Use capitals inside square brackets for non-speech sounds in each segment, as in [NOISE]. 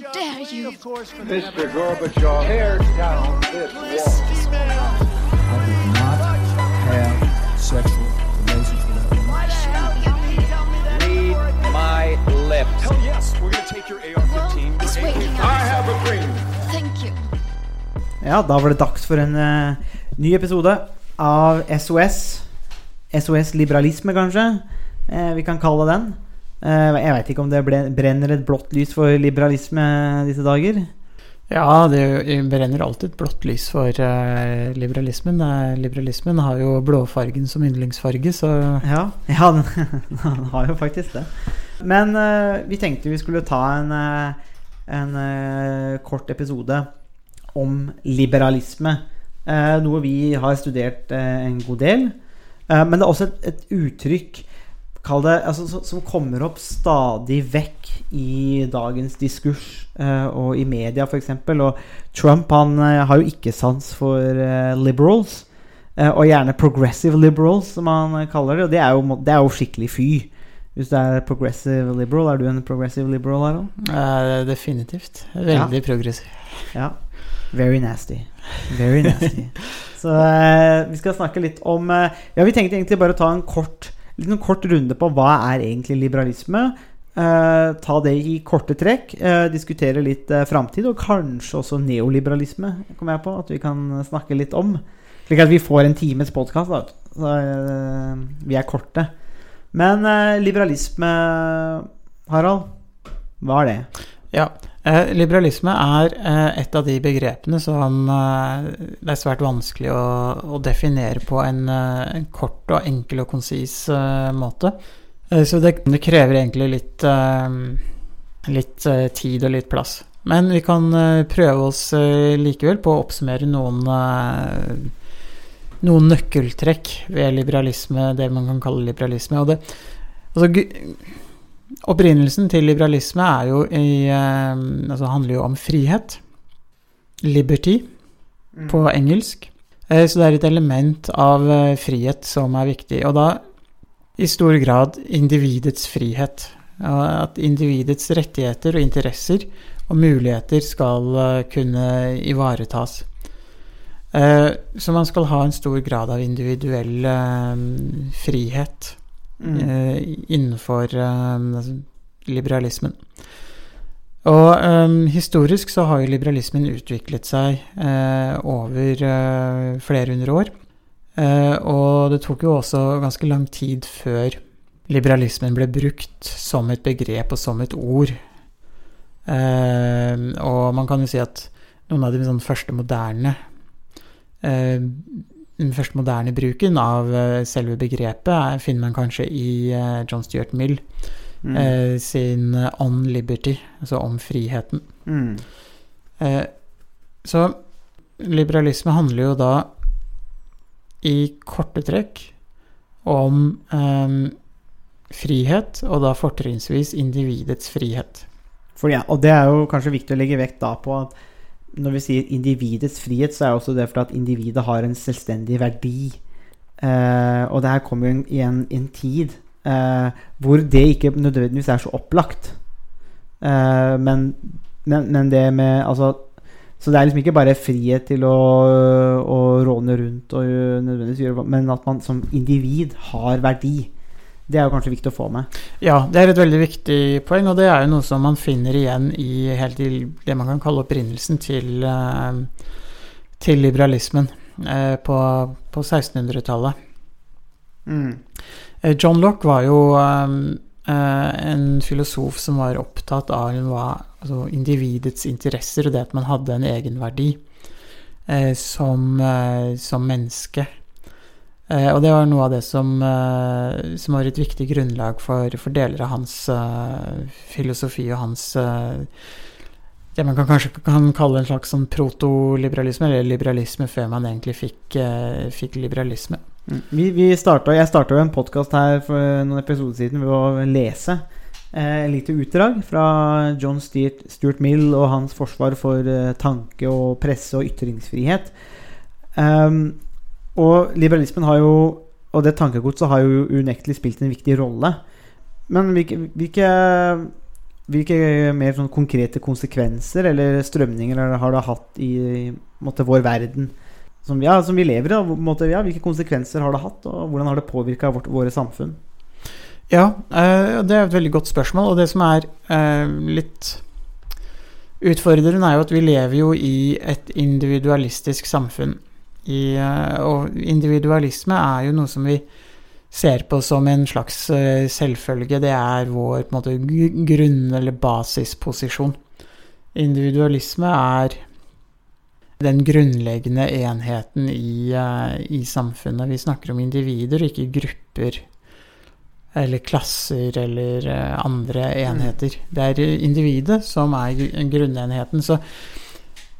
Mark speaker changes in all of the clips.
Speaker 1: dare you?
Speaker 2: Mr. Gorbachev, tear down this wall.
Speaker 3: I did not have sexual relations with that woman.
Speaker 1: Why should you?
Speaker 4: Read my lips.
Speaker 5: Hell yes, we're gonna take your AR-15.
Speaker 1: It's
Speaker 5: your
Speaker 1: waiting
Speaker 5: AK.
Speaker 2: I have a dream.
Speaker 1: Thank you.
Speaker 6: Ja, da var det dags for en uh, ny episode av SOS. SOS liberalisme, kanskje. Eh, vi kan kalle den. Eh, jeg veit ikke om det brenner et blått lys for liberalisme disse dager.
Speaker 7: Ja, det brenner alltid et blått lys for eh, liberalismen. Liberalismen har jo blåfargen som yndlingsfarge, så
Speaker 6: Ja, [LAUGHS] ja den, den har jo faktisk det. Men eh, vi tenkte vi skulle ta en, en kort episode om liberalisme. Noe vi har studert en god del. Men det er også et, et uttrykk kall det, altså, som, kommer opp stadig vekk i dagens diskurs eh, og i media f.eks. Og Trump han eh, har jo ikke sans for eh, liberals. Og gjerne progressive liberals, som han kaller det. Og det er jo, det er jo skikkelig fy. Hvis du er progressive liberal. Er du en progressive liberal, Harald?
Speaker 7: Uh, definitivt. Veldig progressiv.
Speaker 6: Ja. Very nasty. Very nasty. [LAUGHS] Så uh, vi skal snakke litt om uh, Ja, vi tenkte egentlig bare å ta en kort, litt en kort runde på hva er egentlig liberalisme. Eh, ta det i korte trekk. eh, diskutere litt eh, framtid, og kanskje også neoliberalisme, kommer jeg på. At vi kan snakke litt om. Slik at vi får en times podkast. Eh, vi er korte. Men eh, liberalisme, Harald, hva er det?
Speaker 7: Ja. Eh, liberalisme er eh, et av de begrepene som eh, det er svært vanskelig å, definere på en, kort og enkel og konsis måte. Så det, det krever egentlig litt, litt tid og litt plass. Men vi kan prøve oss likevel på å oppsummere noen noen nøkkeltrekk ved liberalisme, det man kan kalle liberalisme. Og det, altså, Opprinnelsen til liberalisme er jo i, eh, altså handler jo om frihet. Liberty på engelsk. Eh, så det er et element av eh, frihet som er viktig. Og da i stor grad individets frihet. At individets rettigheter og interesser og muligheter skal kunne ivaretas. Så man skal ha en stor grad av individuell frihet
Speaker 6: Mm.
Speaker 7: eh, innenfor altså, liberalismen. Og eh, historisk så har jo liberalismen utviklet seg eh, over flere hundre år. Og det tok jo også ganske lang tid før liberalismen ble brukt som et begrep og som et ord. Og man kan jo si at noen av de sånn første moderne den første moderne bruken av eh, selve begrepet er, finner man kanskje i eh, John Stuart Mill
Speaker 6: Mm.
Speaker 7: eh, sin eh, On Liberty, altså om friheten.
Speaker 6: Mm.
Speaker 7: Eh, så liberalisme handler jo da i korte trekk om eh, frihet, og da fortrinnsvis individets frihet.
Speaker 6: For ja, og det er jo kanskje viktig å legge vekt da på at når vi sier individets frihet, så er også det fordi at individet har en selvstendig verdi. Eh, og det her kommer jo i en, en tid eh, hvor det ikke nødvendigvis er så opplagt. Eh, men, men, men det med Altså Så det er liksom ikke bare frihet til å, å råne rundt og nødvendigvis gjøre Men at man som individ har verdi. Det er jo kanskje viktig å få med.
Speaker 7: Ja, det er et veldig viktig poeng, og det er jo noe som man finner igjen i helt til det man kan kalle opprinnelsen til, eh, til liberalismen eh, på, på 1600-tallet.
Speaker 6: Mm.
Speaker 7: Eh, John Locke var jo en filosof som var opptatt av altså individets interesser og det at man hadde en egenverdi eh, som, som menneske. Eh, og det var noe av det som, eh, som var et viktig grunnlag for, for deler av hans eh, filosofi og hans eh, det man kan kanskje kan kalle en slags sånn protoliberalisme, eller liberalisme, før man egentlig fikk, eh, fikk liberalisme.
Speaker 6: Mm. Vi, vi startet, jeg starta jo en podkast her for noen episoder siden ved å lese eh, et lite utdrag fra John Stuart, Stuart Mill og hans forsvar for eh, tanke- og presse- og ytringsfrihet. Um, og liberalismen har jo Og det tankegodset har jo unektelig spilt en viktig rolle. Men hvilke, hvilke hvilke mer sånn konkrete konsekvenser eller strømninger har det hatt i måte, vår verden som, ja, som vi lever i? måte, Ja, hvilke konsekvenser har det hatt, og hvordan har det påvirka våre samfunn?
Speaker 7: Ja, eh, det er et veldig godt spørsmål. Og det som er eh, litt utfordrende, er jo at vi lever jo i et individualistisk samfunn. I, eh, og individualisme er jo noe som vi ser på som en slags eh, selvfølge. Det er vår på en måte, grunn- eller basisposisjon. Individualisme er den grunnleggende enheten i, eh, i samfunnet. Vi snakker om individer, ikke grupper eller klasser eller andre enheter. Det er individet som er grunnenheten. Så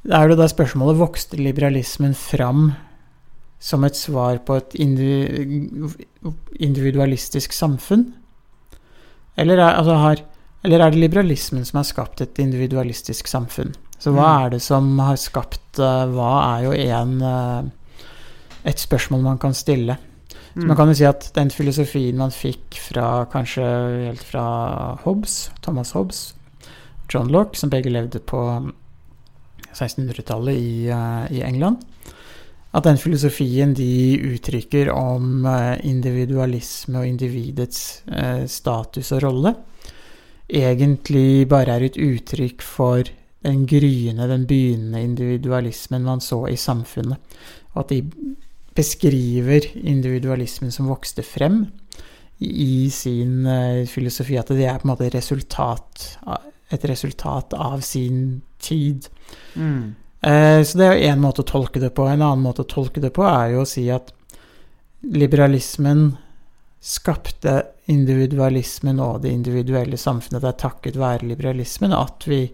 Speaker 7: da er det da spørsmålet vokste liberalismen fram som et svar på et individualistisk samfunn? Eller er, altså har, eller er det liberalismen som har skapt et individualistisk samfunn? Så hva
Speaker 6: Mm.
Speaker 7: er det som har skapt eh, Hva er jo en eh, et spørsmål man kan stille. Så man kan jo si at den filosofien man fikk fra kanskje helt fra Hobbes, Thomas Hobbes, John Locke, som begge levde på 1600-tallet i, eh, i England, at den filosofien de uttrykker om eh, individualisme og individets eh, status og rolle, egentlig bare er et uttrykk for den gryende, den begynnende individualismen man så i samfunnet. Og at de beskriver individualismen som vokste frem i sin filosofi, at det er på en måte resultat, et resultat av sin tid.
Speaker 6: Mm.
Speaker 7: Eh, Så det er jo én måte å tolke det på. En annen måte å tolke det på er jo å si at liberalismen skapte individualismen og det individuelle samfunnet. Det er takket være liberalismen at vi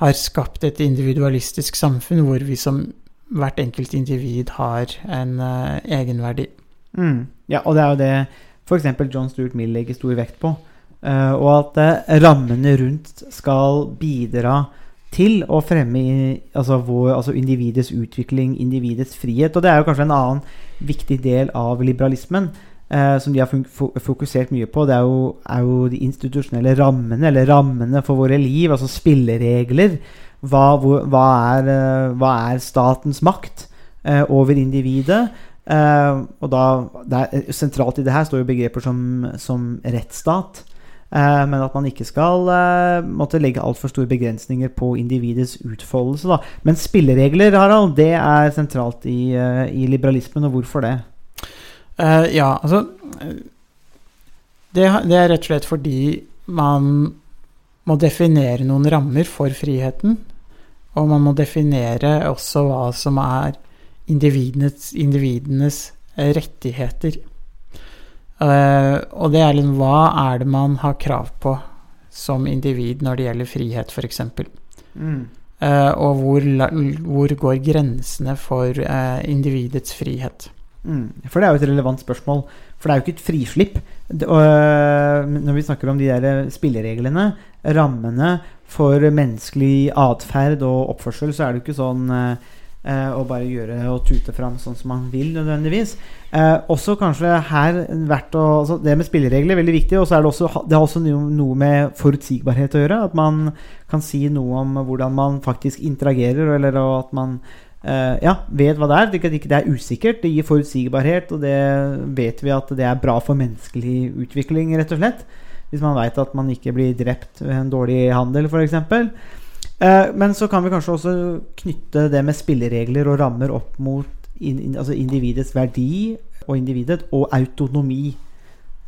Speaker 7: har skapt et individualistisk samfunn hvor vi som hvert enkelt individ har en uh, egenverdi.
Speaker 6: Mm. Ja, og det er jo det f.eks. John Stuart Mill legger stor vekt på. Eh, og at eh, rammene rundt skal bidra til å fremme altså, vår, altså individets utvikling, individets frihet. Og det er jo kanskje en annen viktig del av liberalismen eh, som de har fokusert mye på. Det er jo, er jo de institusjonelle rammene, eller rammene for våre liv, altså spilleregler. Hva, hvor, hva, er, eh, hva er statens makt eh, over individet? Eh, og da, det er, Sentralt i det her står jo begreper som, som rettsstat. Eh, men at man ikke skal eh, måtte legge altfor store begrensninger på individets utfoldelse. Da. Men spilleregler, Harald, det er sentralt i, eh, i liberalismen, og hvorfor det?
Speaker 7: Uh, ja, altså det, det er rett og slett fordi man må definere noen rammer for friheten. Og man må definere også hva som er individenes, individenes rettigheter. Eh, og det er liksom hva er det man har krav på som individ når det gjelder frihet, f.eks.
Speaker 6: Mm.
Speaker 7: Uh, og hvor, hvor går grensene for uh, individets frihet?
Speaker 6: Mm. For det er jo et relevant spørsmål. For det er jo ikke et frislipp. Det, og, når vi snakker om de der spillereglene, rammene for menneskelig atferd og oppførsel, så er det jo ikke sånn øh, øh, å bare gjøre og tute fram sånn som man vil, nødvendigvis. Eh, også kanskje her verdt å altså Det med spilleregler er veldig viktig. Og så er det også, det har også noe, med forutsigbarhet å gjøre. At man kan si noe om hvordan man faktisk interagerer, eller og at man eh, ja, vet hva det er. Det, ikke det er usikkert. Det gir forutsigbarhet, og det vet vi at det er bra for menneskelig utvikling, rett og slett. Hvis man veit at man ikke blir drept ved en dårlig handel, f.eks. Eh, men så kan vi kanskje også knytte det med spilleregler og rammer opp mot altså individets verdi og individet, og autonomi.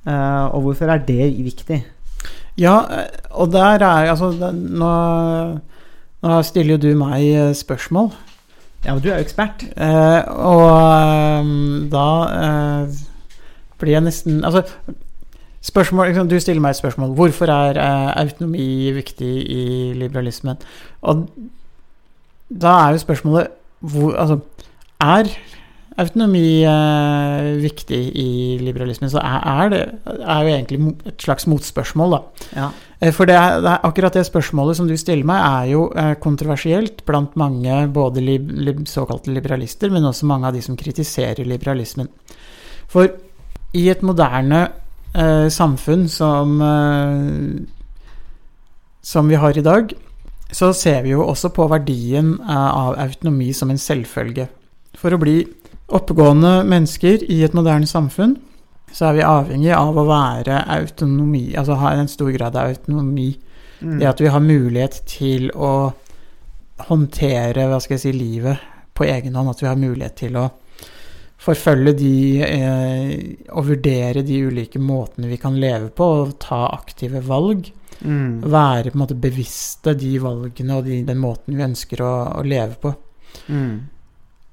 Speaker 6: Eh, og hvorfor er det viktig?
Speaker 7: Ja, eh, og der er altså nå, nå stiller jo du meg spørsmål.
Speaker 6: Ja, men du er jo ekspert.
Speaker 7: Eh, og da eh, blir jeg nesten Altså, spørsmål liksom, Du stiller meg et spørsmål. Hvorfor er eh, autonomi viktig i liberalismen? Og da er jo spørsmålet hvor, Altså, er autonomi eh, viktig i liberalismen? Så er, er det er jo egentlig et slags motspørsmål, da.
Speaker 6: Ja.
Speaker 7: Eh, For det er, det er akkurat det spørsmålet som du stiller meg, er jo eh, kontroversielt blant mange, både lib, lib, såkalte liberalister, men også mange av de som kritiserer liberalismen. For i et moderne eh, samfunn som, eh, som vi har i dag, så ser vi jo også på verdien eh, av autonomi som en selvfølge. For å bli oppegående mennesker i et moderne samfunn, så er vi avhengig av å være autonomi, altså ha en stor grad av autonomi.
Speaker 6: Mm.
Speaker 7: Det at vi har mulighet til å håndtere hva skal jeg si, livet på egen hånd. At vi har mulighet til å forfølge de eh, og vurdere de ulike måtene vi kan leve på, og ta aktive valg.
Speaker 6: Mm.
Speaker 7: Være på en måte bevisste de valgene og de, den måten vi ønsker å, å leve på.
Speaker 6: Mm.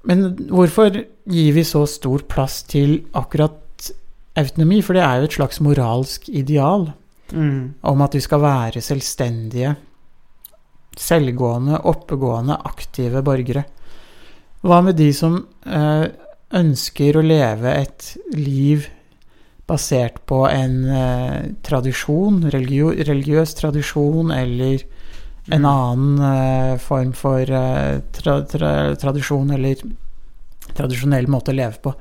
Speaker 7: Men hvorfor gir vi så stor plass til akkurat autonomi? For det er jo et slags moralsk ideal
Speaker 6: Mm.
Speaker 7: om at vi skal være selvstendige, selvgående, oppegående, aktive borgere. Hva med de som eh, ønsker å leve et liv basert på en eh, tradisjon, religio religiøs tradisjon, eller en
Speaker 6: Mm.
Speaker 7: annen eh, form for eh, tra tra tradisjon eller tradisjonell måte å leve på.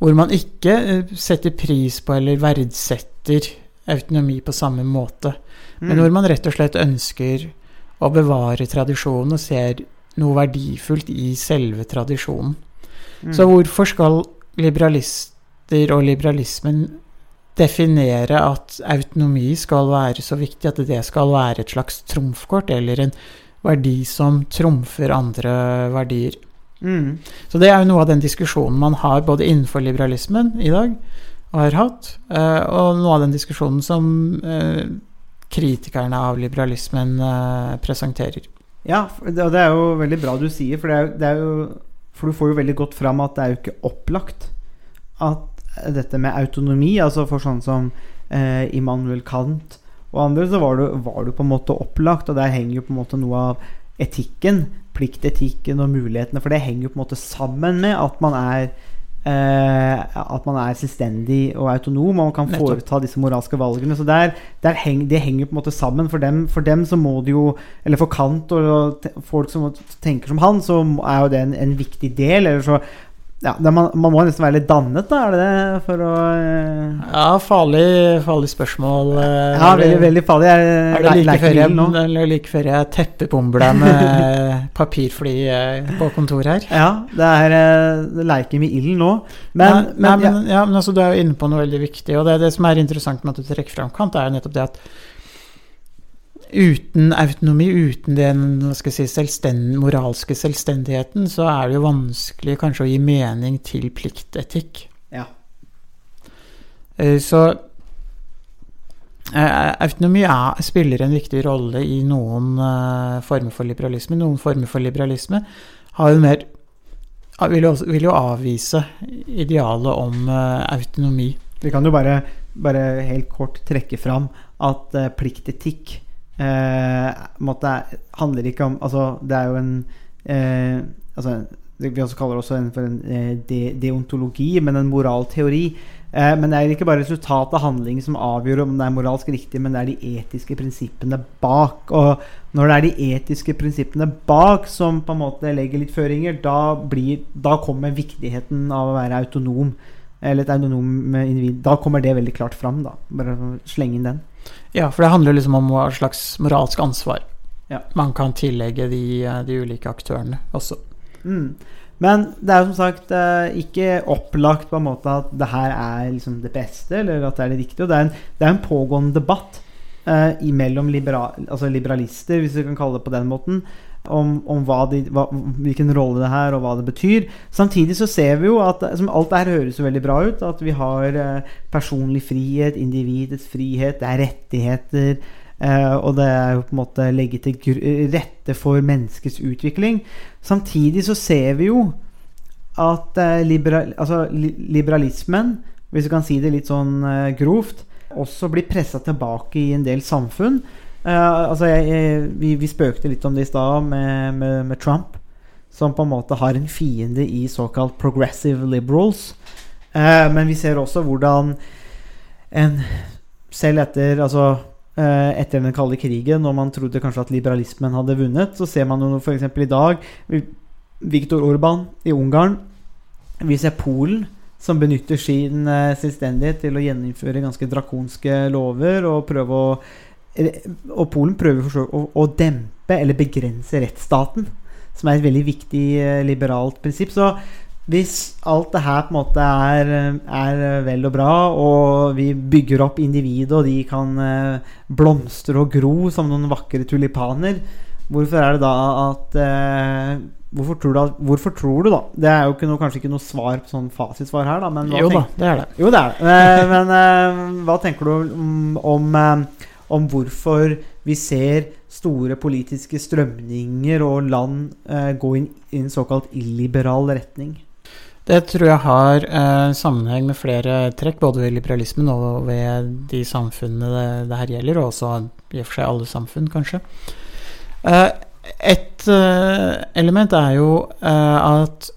Speaker 7: Hvor man ikke eh, setter pris på eller verdsetter autonomi på samme måte. Men
Speaker 6: Mm.
Speaker 7: hvor man rett og slett ønsker å bevare tradisjonen og ser noe verdifullt i selve tradisjonen.
Speaker 6: Mm.
Speaker 7: Så hvorfor skal liberalister og liberalismen definere at autonomi skal være så viktig, at det skal være et slags trumfkort, eller en verdi som trumfer andre verdier?
Speaker 6: Mm.
Speaker 7: Så det er jo noe av den diskusjonen man har både innenfor liberalismen i dag, og har hatt, eh, og noe av den diskusjonen som eh, kritikerne av liberalismen eh, presenterer.
Speaker 6: Ja, og det er jo veldig bra du sier, for det er, jo- det er jo For du får jo veldig godt fram at det er jo ikke opplagt at dette med autonomi, altså for sånn som eh, Immanuel Kant og andre, så var du, var du, på en måte opplagt, og der henger jo på en måte noe av etikken, pliktetikken og mulighetene, for det henger jo på en måte sammen med at man er eh, at man er selvstendig og autonom, og man kan
Speaker 7: Nettopp.
Speaker 6: foreta disse moralske valgene. Så der, der heng, det henger på en måte sammen. For dem, for dem så må det jo Eller for Kant og og folk som tenker som han, så er jo det en, en viktig del. Eller så ja, man, man må nesten være litt dannet, da, er det det? For å eh,
Speaker 7: Ja, farlig, farlig spørsmål. eh,
Speaker 6: Ja,
Speaker 7: det-
Speaker 6: veldig, veldig farlig. Jeg,
Speaker 7: Er det like før, jeg, like før jeg teppebomber deg med [LAUGHS] papirfly eh, på kontoret her?
Speaker 6: Ja, det er eh, det leker med ilden nå. Men,
Speaker 7: nei, nei,
Speaker 6: men,
Speaker 7: ja. ja, men altså, du er jo inne på noe veldig viktig, og det, det som er interessant med at du trekker fram Kant, er jo nettopp det at uten autonomi, uten den si, selvstend, moralske selvstendigheten, så er det jo vanskelig kanskje å gi mening til pliktetikk.
Speaker 6: ja.
Speaker 7: Eh, Så eh, autonomi er, spiller en viktig rolle i noen eh, former for liberalisme. Noen former for liberalisme har jo mer vil jo, vil jo avvise idealet om autonomi.
Speaker 6: Vi kan jo bare, bare helt kort trekke fram at pliktetikk eh, måtte, handler ikke om Altså, det er jo en eh, altså, Vi også kaller det også en, for en eh, de, deontologi, men en moralteori. Men det er ikke bare resultatet av handlingen som avgjør om det er moralsk riktig, men det er de etiske prinsippene bak. Og når det er de etiske prinsippene bak som på en måte legger litt føringer, da, blir, da kommer viktigheten av å være autonom eller et autonom individ. Da kommer det veldig klart fram. da Bare slenge inn den.
Speaker 7: Ja, for det handler liksom om hva slags moralsk ansvar
Speaker 6: Ja.
Speaker 7: man kan tillegge de, eh, de ulike aktørene også.
Speaker 6: Mm. Men det er jo som sagt eh, ikke opplagt på en måte at det her er liksom det beste, eller at det er det riktige. Og det er en, det er en pågående debatt eh, mellom libera, altså liberalister, hvis vi kan kalle det på den måten, om, om hva de, hva, hvilken rolle det er, og hva det betyr. Samtidig så ser vi jo at som alt det her høres jo veldig bra ut. At vi har eh, personlig frihet, individets frihet, det er rettigheter. eh, og det er jo på en måte legge til rette for menneskets utvikling. Samtidig så ser vi jo at eh, liberal, altså, li liberalismen, hvis vi kan si det litt sånn grovt, også blir pressa tilbake i en del samfunn. Eh, altså jeg, jeg, vi, vi spøkte litt om det i stad med, med, med Trump, som på en måte har en fiende i såkalt progressive liberals. Uh, men vi ser også hvordan en selv etter altså eh, etter den kalde krigen, når man trodde kanskje at liberalismen hadde vunnet, så ser man jo f.eks. i dag Viktor Orban i Ungarn. Vi ser Polen, som benytter sin selvstendighet til å gjeninnføre ganske drakonske lover og prøve å Og Polen prøver å, å dempe eller begrense rettsstaten, som er et veldig viktig eh, liberalt prinsipp. Så hvis alt det her på en måte er, er vel og bra, og vi bygger opp individet, og de kan eh, blomstre og gro som noen vakre tulipaner, hvorfor er det da at eh, Hvorfor tror, du, hvorfor tror du, da? Det er jo ikke noe, kanskje ikke noe svar på sånn fasitsvar her, da. Men hva
Speaker 7: Jo da, det er det.
Speaker 6: jo, det er det. Men, Men eh, hva tenker du om, om, eh, om hvorfor vi ser store politiske strømninger og land eh, gå inn i en såkalt illiberal retning?
Speaker 7: Det tror jeg har eh, sammenheng med flere trekk, både ved liberalismen og ved de samfunnene det, det her gjelder, og også i og for seg alle samfunn, kanskje. Eh, et eh, element er jo eh, at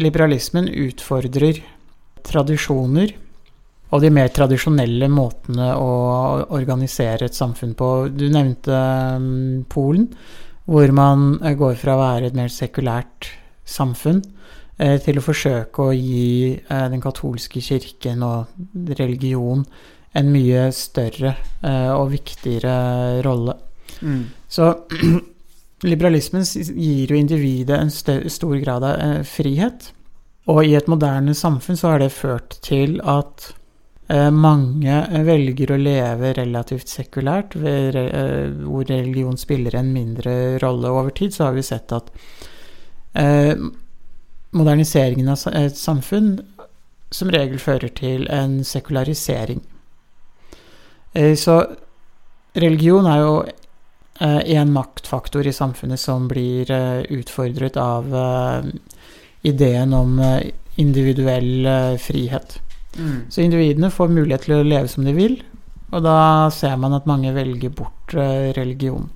Speaker 7: liberalismen utfordrer tradisjoner og de mer tradisjonelle måtene å organisere et samfunn på. Du nevnte mm, Polen, hvor man eh, går fra å være et mer sekulært samfunn eh, til å forsøke å gi eh, den katolske kirken og religion en mye større og viktigere rolle. Så [CLEARS THROAT] liberalismen gir jo individet en stor grad av frihet. Og i et moderne samfunn så har det ført til at mange eh, velger å leve relativt sekulært, eh, hvor religion spiller en mindre rolle. Over tid så har vi sett at eh, moderniseringen av et samfunn som regel fører til en sekularisering. Eh, så religion er jo en maktfaktor i samfunnet som blir eh, utfordret av eh, ideen om eh, individuell eh, frihet. Så individene får mulighet til å leve som de vil, og da ser man at mange velger bort eh, religion.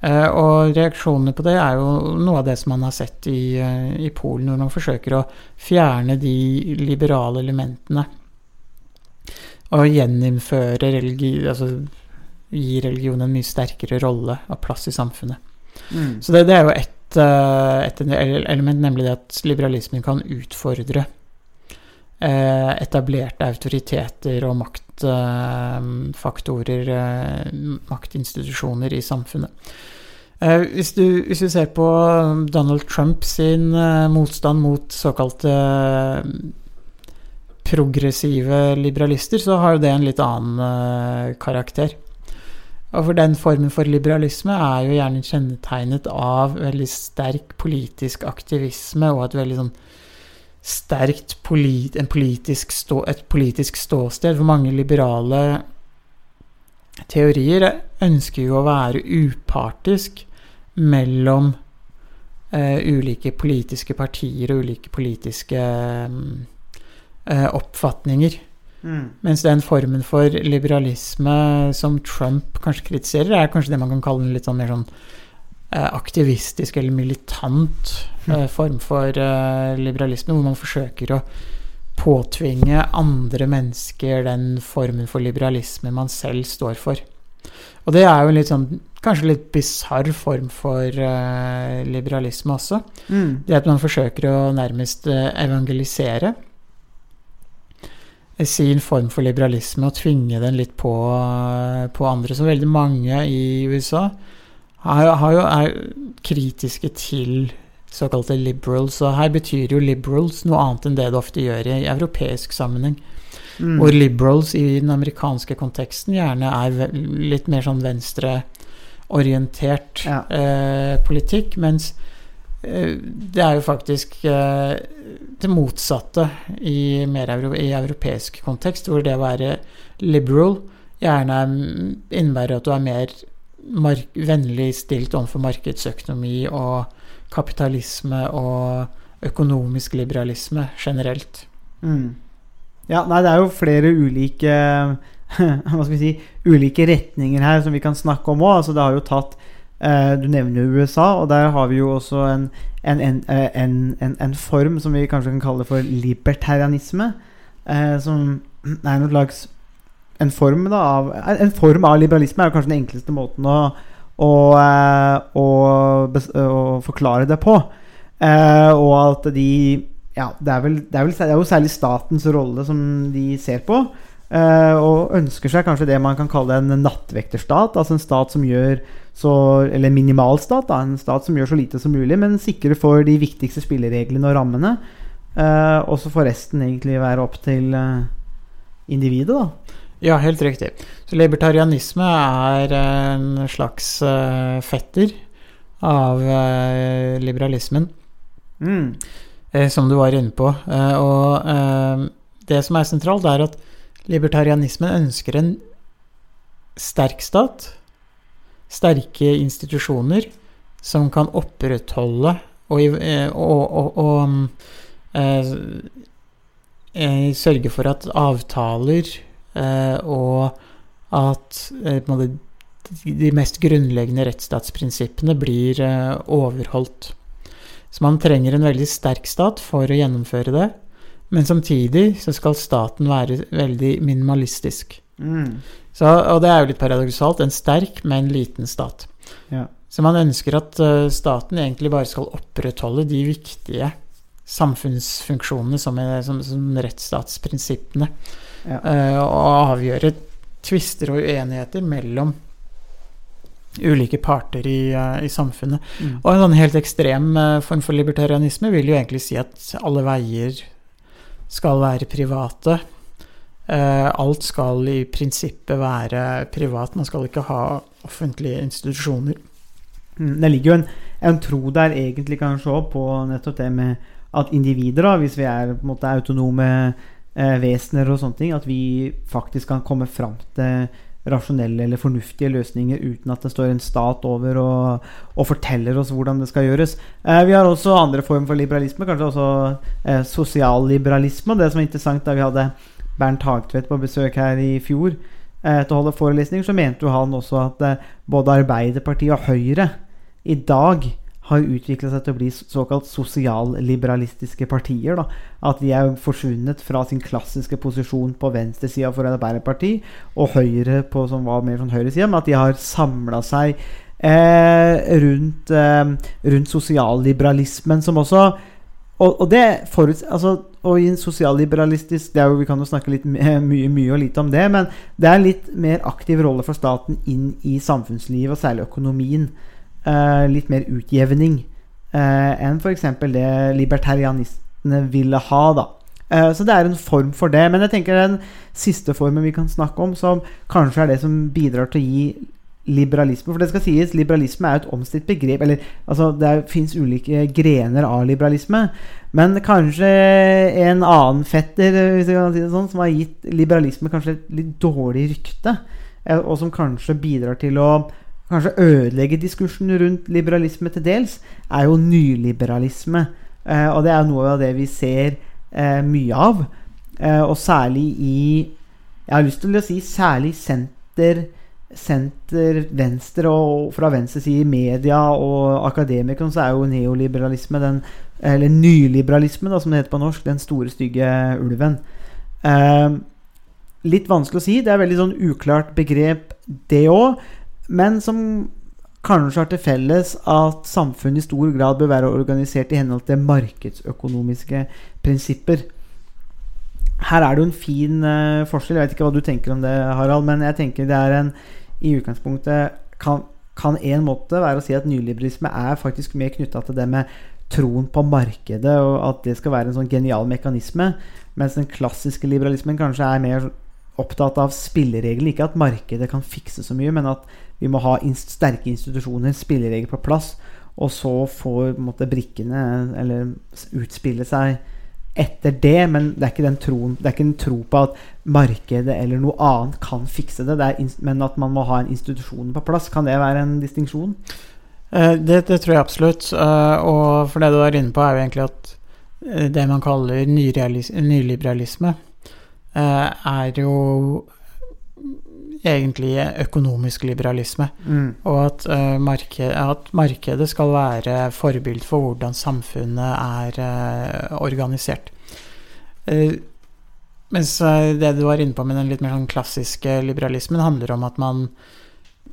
Speaker 7: Eh, og reaksjonene på det er jo noe av det som man har sett i, eh, i Polen, hvor man forsøker å fjerne de liberale elementene. Og gjeninnføre religi... Altså gi religion en mye sterkere rolle og plass i samfunnet. Så det, det er jo eh, et element, nemlig det at liberalismen kan utfordre etablerte autoriteter og maktfaktorer, maktinstitusjoner i samfunnet. Eh, hvis, du, hvis du, ser på Donald Trump sin eh, motstand mot såkalte eh, progressive liberalister, så har jo det en litt annen eh, karakter. Og for den formen for liberalisme er jo gjerne kjennetegnet av veldig sterk politisk aktivisme og et veldig sånn sterkt polit, en politisk stå, et politisk ståsted. For mange liberale teorier ønsker jo å være upartisk mellom eh, ulike politiske partier og ulike politiske eh, oppfatninger. Mens den formen for liberalisme som Trump kanskje kritiserer, er kanskje det man kan kalle en litt sånn mer sånn eh, aktivistisk eller militant eh, form for eh, liberalisme, hvor man forsøker å påtvinge andre mennesker den formen for liberalisme man selv står for. Og det er jo en litt sånn kanskje litt bisarr form for eh, liberalisme også. Det at man forsøker å nærmest eh, evangelisere sin form for liberalisme og tvinge den litt på, på andre. som veldig mange i USA har, har jo, er kritiske til såkalte liberals. Og her betyr jo liberals noe annet enn det det ofte gjør i europeisk sammenheng. Hvor liberals i den amerikanske konteksten gjerne er litt mer sånn venstreorientert
Speaker 6: Ja.
Speaker 7: eh, politikk, mens eh, det er jo faktisk eh, det motsatte i, mer euro, i europeisk kontekst, hvor det å være liberal gjerne er- innebærer at du er mer vennlig stilt overfor markedsøkonomi og kapitalisme og økonomisk liberalisme generelt.
Speaker 6: Mm. Ja, nei, det er jo flere ulike [LAUGHS] Hva skal vi si Ulike retninger her som vi kan snakke om òg. Altså, det har jo tatt eh, Du nevner jo USA, og der har vi jo også en, en, en, eh, en, form som vi kanskje kan kalle for libertarianisme. Eh, som er noe slags en form, da, av, en form av liberalisme er jo kanskje den enkleste måten å, å, eh, å, å forklare det på. Eh, og at de ja, det er, vel, det, er vel, det er jo særlig statens rolle som de ser på. eh, og ønsker seg kanskje det man kan kalle en nattvekterstat. Altså en stat som gjør så Eller minimalstat, da. En stat som gjør så lite som mulig, men sikrer for de viktigste spillereglene og rammene. Eh, og så får resten egentlig være opp til eh, individet, da.
Speaker 7: Ja, helt riktig. Så libertarianisme er en slags eh, fetter av eh, liberalismen,
Speaker 6: Mm.
Speaker 7: eh, som du var inne på. Og det som er sentralt, er at libertarianismen ønsker en sterk stat, sterke institusjoner, som kan opprettholde og, og, og, og mm, sørge for at avtaler og at eh, de- mest grunnleggende rettsstatsprinsippene blir eh, overholdt. Så man trenger en veldig sterk stat for å gjennomføre det, men samtidig så skal staten være veldig minimalistisk.
Speaker 6: Mm.
Speaker 7: Så, og det er jo litt paradoksalt, en sterk, men liten stat.
Speaker 6: Ja.
Speaker 7: Så man ønsker at eh, staten egentlig bare skal opprettholde de viktige samfunnsfunksjonene som, er, som, som rettsstatsprinsippene,
Speaker 6: Ja.
Speaker 7: eh, og avgjøre tvister og uenigheter mellom ulike parter i, eh, i samfunnet.
Speaker 6: Mm.
Speaker 7: Og en sånn helt ekstrem eh, form for libertarianisme vil jo egentlig si at alle veier skal være private. Alt skal i prinsippet være privat. Man skal ikke ha offentlige institusjoner.
Speaker 6: Mm, Det ligger jo en, en tro der egentlig kanskje også på nettopp det med at individer, da, hvis vi er på en måte autonome vesener og sånne ting, at vi faktisk kan komme fram til rasjonelle eller fornuftige løsninger uten at det står en stat over og, og forteller oss hvordan det skal gjøres. Eh, vi har også andre former for liberalisme, kanskje også eh, sosialliberalisme. Det som er interessant da vi hadde Bernt Hagtvedt på besøk her i fjor eh, til å holde forelesning, så mente jo han også at eh, både Arbeiderpartiet og Høyre i dag har utvikla seg til å bli såkalt sosialliberalistiske partier. Da. At de er forsvunnet fra sin klassiske posisjon på venstresida for Arbeiderpartiet og Høyre på som var mer sånn høyresida, men at de har samla seg eh, rundt, eh, rundt sosialliberalismen, som også og, og det foruts... Altså, og i en sosialliberalistisk er jo, Vi kan jo snakke litt [LAUGHS] mye, mye og lite om det, men det er en litt mer aktiv rolle for staten inn i samfunnslivet, og særlig økonomien. Eh, litt mer utjevning eh, enn f.eks. det libertarianistene ville ha. da. Eh, så det er en form for det. Men jeg tenker den siste formen vi kan snakke om, som kanskje er det som bidrar til å gi liberalisme. For det skal sies, liberalisme er et omstridt begrep. Eller altså, det fins ulike grener av liberalisme. Men kanskje en annen fetter hvis jeg kan si det sånn, som har gitt liberalisme kanskje et litt dårlig rykte, og som kanskje bidrar til å kanskje ødelegge diskursen rundt liberalisme til dels, er jo nyliberalisme. Eh, og det er noe av det vi ser eh, mye av. Eh, og særlig i Jeg har lyst til å si særlig senter Senter, venstre og fra venstre side media og akademikerne, så er jo neoliberalisme den, Eller nyliberalisme, da, som det heter på norsk, den store, stygge ulven. Litt vanskelig å si. Det er veldig sånn uklart begrep, det òg. Men som kanskje har til felles at samfunnet i stor grad bør være organisert i henhold til markedsøkonomiske prinsipper. Her er det jo en fin uh, forskjell. Jeg vet ikke hva du tenker om det, Harald, men jeg tenker det er en I utgangspunktet kan, kan en måte være å si at nyliberalisme er faktisk mer knytta til det med troen på markedet, og at det skal være en sånn genial mekanisme, mens den klassiske liberalismen kanskje er mer opptatt av spillereglene. Ikke at markedet kan fikse så mye, men at vi må ha inst sterke institusjoner, spilleregler på plass, og så får måte, brikkene eller utspille seg etter det, men det er ikke den troen Det er ikke en tro på at markedet eller noe annet kan fikse det, det er, men at man må ha en institusjon på plass. Kan det være en distinksjon?
Speaker 7: Eh, Det, det tror jeg absolutt. eh, Og for det du er inne på, er jo egentlig at eh, det man kaller nyliberalisme, er jo egentlig økonomisk liberalisme.
Speaker 6: Mm.
Speaker 7: Og at, uh, marked, at markedet skal være forbilde for hvordan samfunnet er uh, organisert. Uh, mens eh, det du var inne på med den litt mer sånn klassiske liberalismen, handler om at man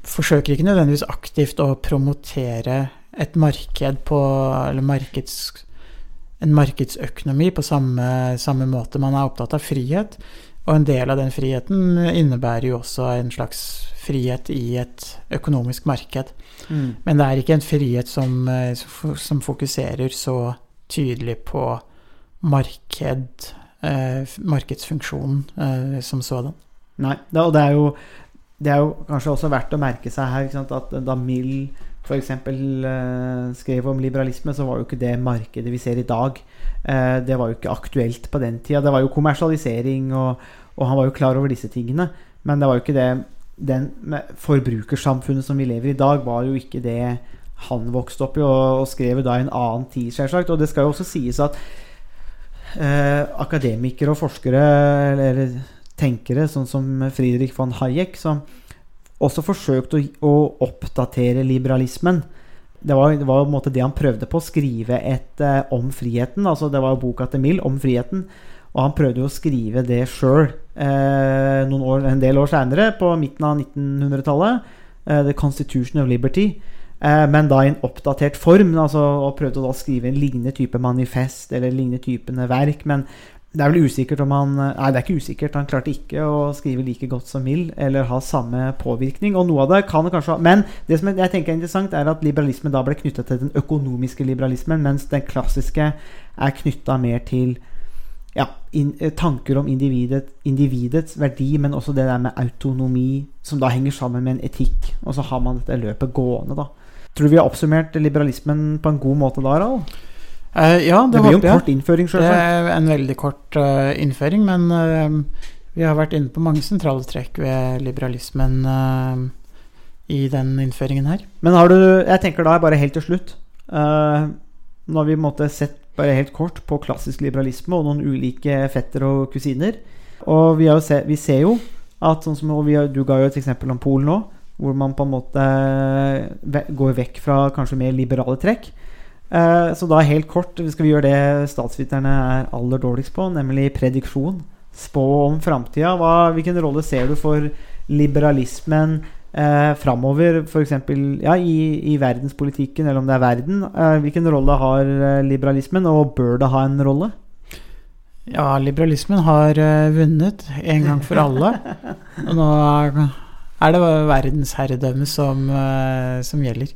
Speaker 7: forsøker ikke nødvendigvis aktivt å promotere et marked på Eller markeds, en markedsøkonomi på samme, samme måte. Man er opptatt av frihet, Og en del av den friheten innebærer jo også en slags frihet i et økonomisk marked.
Speaker 6: Mm.
Speaker 7: Men det er ikke en frihet som, eh, som fokuserer så tydelig på marked, eh, markedsfunksjonen eh, som sådan.
Speaker 6: Nei, og det er, jo, det er jo kanskje også verdt å merke seg her at da Mill f.eks. Eh, skrev om liberalisme, så var jo ikke det markedet vi ser i dag. Eh, det var jo ikke aktuelt på den tida. Det var jo kommersialisering, og, og han var jo klar over disse tingene. Men det var jo ikke det den forbrukersamfunnet som vi lever i i dag, var jo ikke det han vokste opp i, og, og skrev da i en annen tid, selvsagt. Og det skal jo også sies at eh, akademikere og forskere, eller, eller tenkere, sånn som Friedrich von Hayek, som også forsøkte å, å oppdatere liberalismen. Det var, det var på en måte det han prøvde på, å skrive et eh, om friheten. altså Det var jo boka til Mill om friheten. Og han prøvde jo å skrive det sjøl eh, en del år seinere, på midten av 1900-tallet. Eh, The Constitution of Liberty. Eh, men da i en oppdatert form. Altså, og prøvde å skrive en lignende type manifest eller lignende typene verk. Men det er vel usikkert om han Nei, det er ikke usikkert. Han klarte ikke å skrive like godt som Mill, eller ha samme påvirkning. Og noe av det kan kanskje Men det som jeg tenker er interessant, er at liberalismen da ble knytta til den økonomiske liberalismen, mens den klassiske er knytta mer til ja, in, tanker om individet, individets verdi, men også det der med autonomi, som da henger sammen med en etikk. Og så har man dette løpet gående, da. Tror du vi har oppsummert liberalismen på en god måte da, Harald?
Speaker 7: Eh, ja, det,
Speaker 6: Det blir jo en
Speaker 7: jeg.
Speaker 6: kort innføring,
Speaker 7: Det
Speaker 6: selvsagt.
Speaker 7: en veldig kort uh, innføring, men uh, vi har vært inne på mange sentrale trekk ved liberalismen i den innføringen her.
Speaker 6: Men har du Jeg tenker da bare helt til slutt Nå har vi måte sett bare helt kort på klassisk liberalisme og noen ulike fetter og kusiner. Og vi, se, vi ser jo at sånn som har, Du ga jo et eksempel om Polen nå, hvor man på en måte går vekk fra kanskje mer liberale trekk. Eh, så da helt kort skal vi gjøre det statsviterne er aller dårligst på, nemlig prediksjon. Spå om framtida. Hvilken rolle ser du for liberalismen eh, framover, f.eks. Ja, i, i verdenspolitikken, eller om det er verden? Eh, hvilken rolle har eh, liberalismen, og bør det ha en rolle?
Speaker 7: Ja, liberalismen har uh, vunnet en gang for alle. [LAUGHS] Og nå er, er det verdensherredømme som, uh, som gjelder.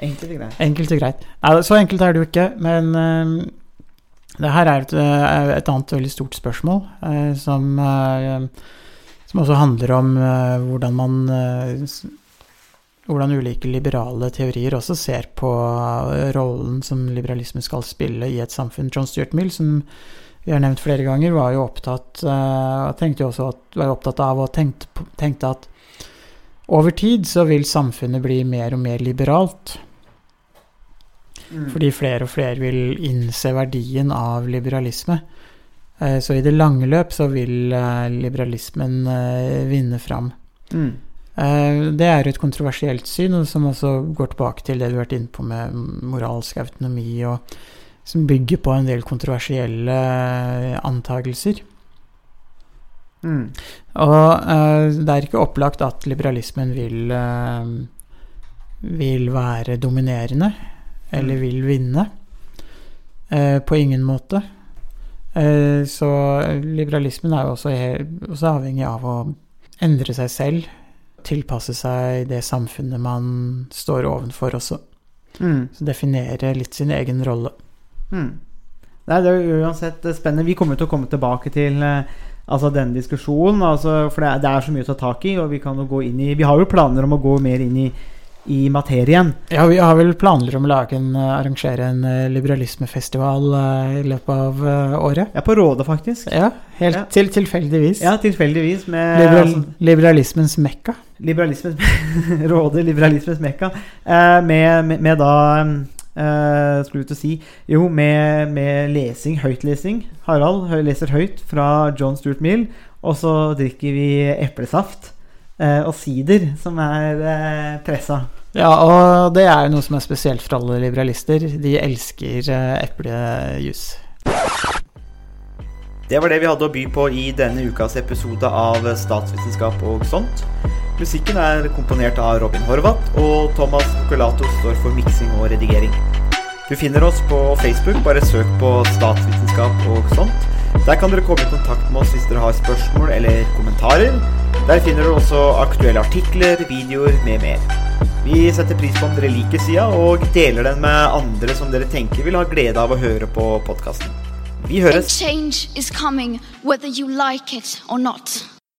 Speaker 6: Enkelt og greit.
Speaker 7: Enkelt og greit. Nei, så enkelt er det jo ikke, men uh, det her er et, eh, et annet veldig stort spørsmål, uh, som, uh, som også handler om hvordan man hvordan ulike liberale teorier også ser på rollen som liberalisme skal spille i et samfunn. John Stuart Mill, som vi har nevnt flere ganger, var jo opptatt, tenkte jo at, var opptatt av og tenkte, tenkte at over tid så vil samfunnet bli mer og mer liberalt. Fordi flere og flere vil innse verdien av liberalisme. Eh, Så i det lange løp så vil eh, liberalismen eh, vinne fram.
Speaker 6: Mm.
Speaker 7: Eh, Det er jo et kontroversielt syn, som også går tilbake til det du har vært inne på med moralsk autonomi, og som bygger på en del kontroversielle antagelser.
Speaker 6: Mm.
Speaker 7: Og eh, det er ikke opplagt at liberalismen vil, vil være dominerende, eller
Speaker 6: Mm.
Speaker 7: vil vinne. Eh, på ingen måte. Eh, så liberalismen er jo også, også avhengig av å endre seg selv. Tilpasse seg det samfunnet man står ovenfor også.
Speaker 6: Mm.
Speaker 7: Så definere litt sin egen rolle.
Speaker 6: Mm. Nei, det er jo uansett spennende. Vi kommer til å komme tilbake til eh, altså denne diskusjonen. Altså, for det er, det er så mye å ta tak i, og vi kan jo gå inn i Vi har jo planer om å gå mer inn i, i materien.
Speaker 7: Ja, vi har vel planer om å lage en, eh, arrangere en eh, liberalismefestival eh, i løpet av året.
Speaker 6: Ja, på Rådet, faktisk.
Speaker 7: Ja, helt
Speaker 6: Ja.
Speaker 7: til tilfeldigvis.
Speaker 6: Ja, tilfeldigvis med
Speaker 7: Liberal,
Speaker 6: altså,
Speaker 7: liberalismens mekka.
Speaker 6: liberalismens [LAUGHS] Rådet liberalismens mekka. Eh, med, med, med da eh, Skulle du til å si Jo, med, med lesing, høytlesing. Harald leser høyt fra John Stuart Mill. Og så drikker vi eplesaft og sider, som er eh, pressa.
Speaker 7: Ja, og det er noe som er spesielt for alle liberalister. De elsker eh, eplejus.
Speaker 6: Det var det vi hadde å by på i denne ukas episode av Statsvitenskap og sånt. Musikken er komponert av Robin Horvath, og Thomas Colato står for miksing og redigering. Du finner oss på Facebook, bare søk på Statsvitenskap og sånt. Der kan dere komme i kontakt med oss hvis dere har spørsmål eller kommentarer. Der finner du også aktuelle artikler, videoer med mer. Vi setter pris på om dere liker sida, og deler den med andre som dere tenker vil ha glede av å høre på podkasten. Vi høres!